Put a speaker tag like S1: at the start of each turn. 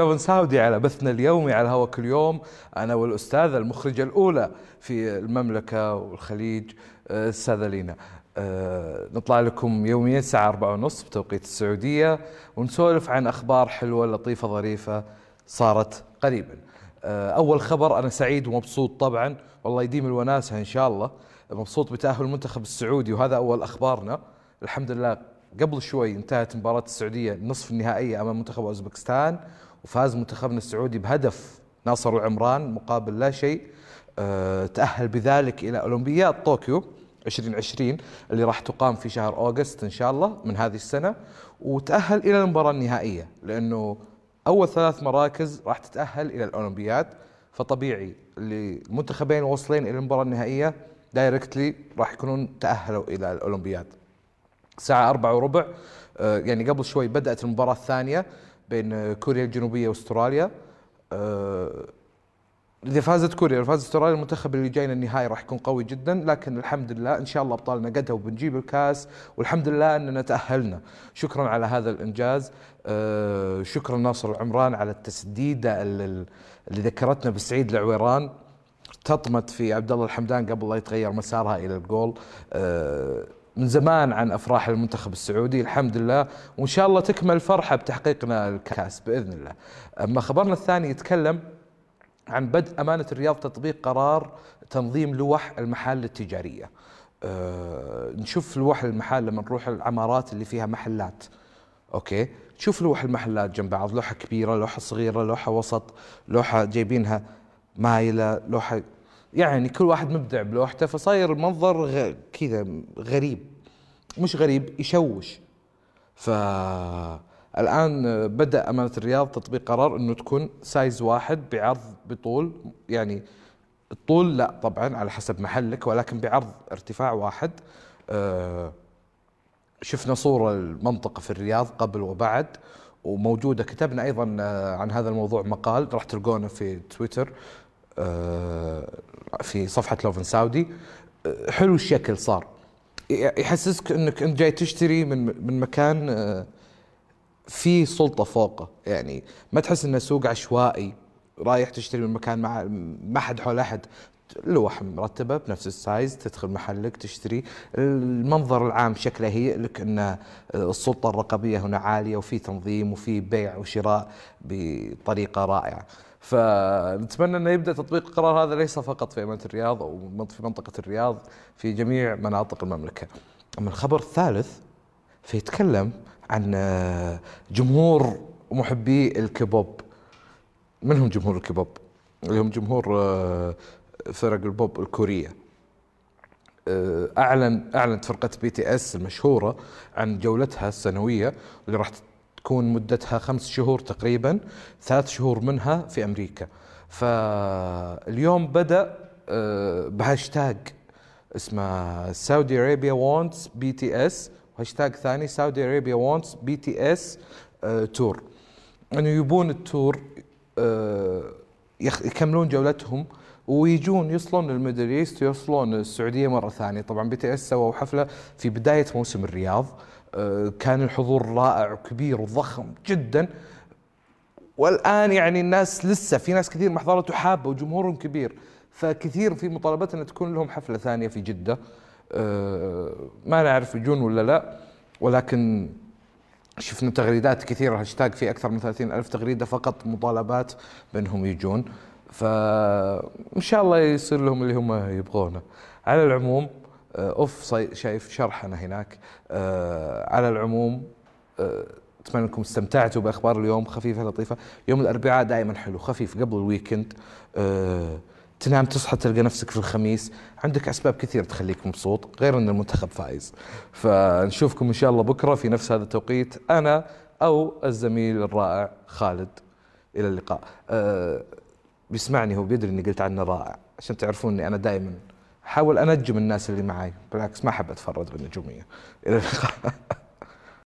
S1: لوفن ساودي على بثنا اليومي على هوا كل يوم أنا والأستاذة المخرجة الأولى في المملكة والخليج الأستاذة لينا. أه نطلع لكم يوميا الساعة أربعة ونص بتوقيت السعودية ونسولف عن أخبار حلوة لطيفة ظريفة صارت قريبا. أه أول خبر أنا سعيد ومبسوط طبعا. والله يديم الوناسة إن شاء الله. مبسوط بتأهل المنتخب السعودي وهذا أول أخبارنا. الحمد لله قبل شوي انتهت مباراة السعودية نصف النهائية أمام منتخب أوزبكستان. وفاز منتخبنا السعودي بهدف ناصر العمران مقابل لا شيء أه تأهل بذلك إلى أولمبياد طوكيو 2020 اللي راح تقام في شهر أوغست إن شاء الله من هذه السنة وتأهل إلى المباراة النهائية لأنه أول ثلاث مراكز راح تتأهل إلى الأولمبياد. فطبيعي اللي المنتخبين واصلين إلى المباراة النهائية دايركتلي راح يكونون تأهلوا إلى الأولمبياد. الساعة أربعة وربع يعني قبل شوي بدأت المباراة الثانية. بين كوريا الجنوبية وأستراليا. إذا فازت كوريا وفازت أستراليا المنتخب اللي جاينا النهائي راح يكون قوي جدا. لكن الحمد لله إن شاء الله ابطالنا قدها وبنجيب الكاس. والحمد لله أننا تأهلنا. شكرا على هذا الإنجاز. آه شكرا ناصر العمران على التسديده اللي ذكرتنا بسعيد العويران. ارتطمت في عبد الله الحمدان قبل لا يتغير مسارها إلى الجول. آه من زمان عن أفراح المنتخب السعودي الحمد لله وإن شاء الله تكمل الفرحه بتحقيقنا الكاس بإذن الله. أما خبرنا الثاني يتكلم عن بدء أمانة الرياض تطبيق قرار تنظيم لوح المحال التجارية. أه نشوف لوح المحال لما نروح العمارات اللي فيها محلات. Okay؟ تشوف لوح المحلات جنب بعض، لوحة كبيرة، لوحة صغيرة، لوحة وسط، لوحة جايبينها مايلة، لوحة يعني كل واحد مبدع بلوحته فصاير المنظر غ... كذا غريب. مش غريب يشوش. فالآن بدأ أمانة الرياض تطبيق قرار أنه تكون size واحد بعرض بطول. يعني الطول لا طبعا على حسب محلك ولكن بعرض ارتفاع واحد. شفنا صورة المنطقة في الرياض قبل وبعد وموجودة كتبنا أيضا عن هذا الموضوع مقال راح تلقونه في تويتر. في صفحة لوفن ساودي حلو الشكل صار. يحسسك إنك أنت جاي تشتري من من مكان في سلطة فوقه. يعني ما تحس إنه سوق عشوائي رايح تشتري من مكان ما ما حد حول أحد. لوح مرتبة بنفس السايز تدخل محلك تشتري. المنظر العام شكله هي لك إن السلطة الرقابية هنا عالية وفي تنظيم وفي بيع وشراء بطريقة رائعة. فنتمنى إنه يبدأ تطبيق القرار هذا ليس فقط في أمانة الرياض أو في منطقة الرياض في جميع مناطق المملكة. أما الخبر الثالث فيتكلم عن جمهور محبي الكبوب. من هم جمهور الكبوب؟ اللي هم جمهور فرق البوب الكورية. اعلن أعلنت فرقة BTS المشهورة عن جولتها السنوية اللي راح تكون مدتها خمس شهور تقريبا ثلاث شهور منها في أمريكا. فاليوم بدأ بهاشتاج اسمه Saudi Arabia wants BTS وهاشتاج ثاني Saudi Arabia wants BTS tour انه يبون ال tour يكملون جولتهم ويجون يوصلون لل Middle East ويوصلون السعودية مرة ثانية. طبعا BTS سووا حفلة في بداية موسم الرياض. كان الحضور رائع وكبير وضخم جدا. والآن يعني الناس لسه في ناس كثير ما حضرت وحابه وجمهورهم كبير. فكثير في مطالبات ان تكون لهم حفلة ثانية في جدة. ما نعرف يجون ولا لا. ولكن شفنا تغريدات كثيرة. هاشتاج في أكثر من 30 ألف تغريدة فقط مطالبات بأنهم يجون. فإن شاء الله يصير لهم اللي هم يبغونه. على العموم أوف شايف شرحنا هناك. آه على العموم آه أتمنى أنكم استمتعتوا بأخبار اليوم خفيفة لطيفة. يوم الأربعاء دائما حلو خفيف قبل الويكند. آه تنام تصحى تلقى نفسك في الخميس. عندك أسباب كثير تخليك مبسوط غير إن المنتخب فايز. فنشوفكم إن شاء الله بكرة في نفس هذا التوقيت. أنا أو الزميل الرائع خالد. إلى اللقاء. أه بيسمعني هو بيدري إني قلت عنه رائع عشان تعرفون إني أنا دائما أحاول أنجم الناس اللي معي بالعكس ما أحب اتفرد بالنجوميه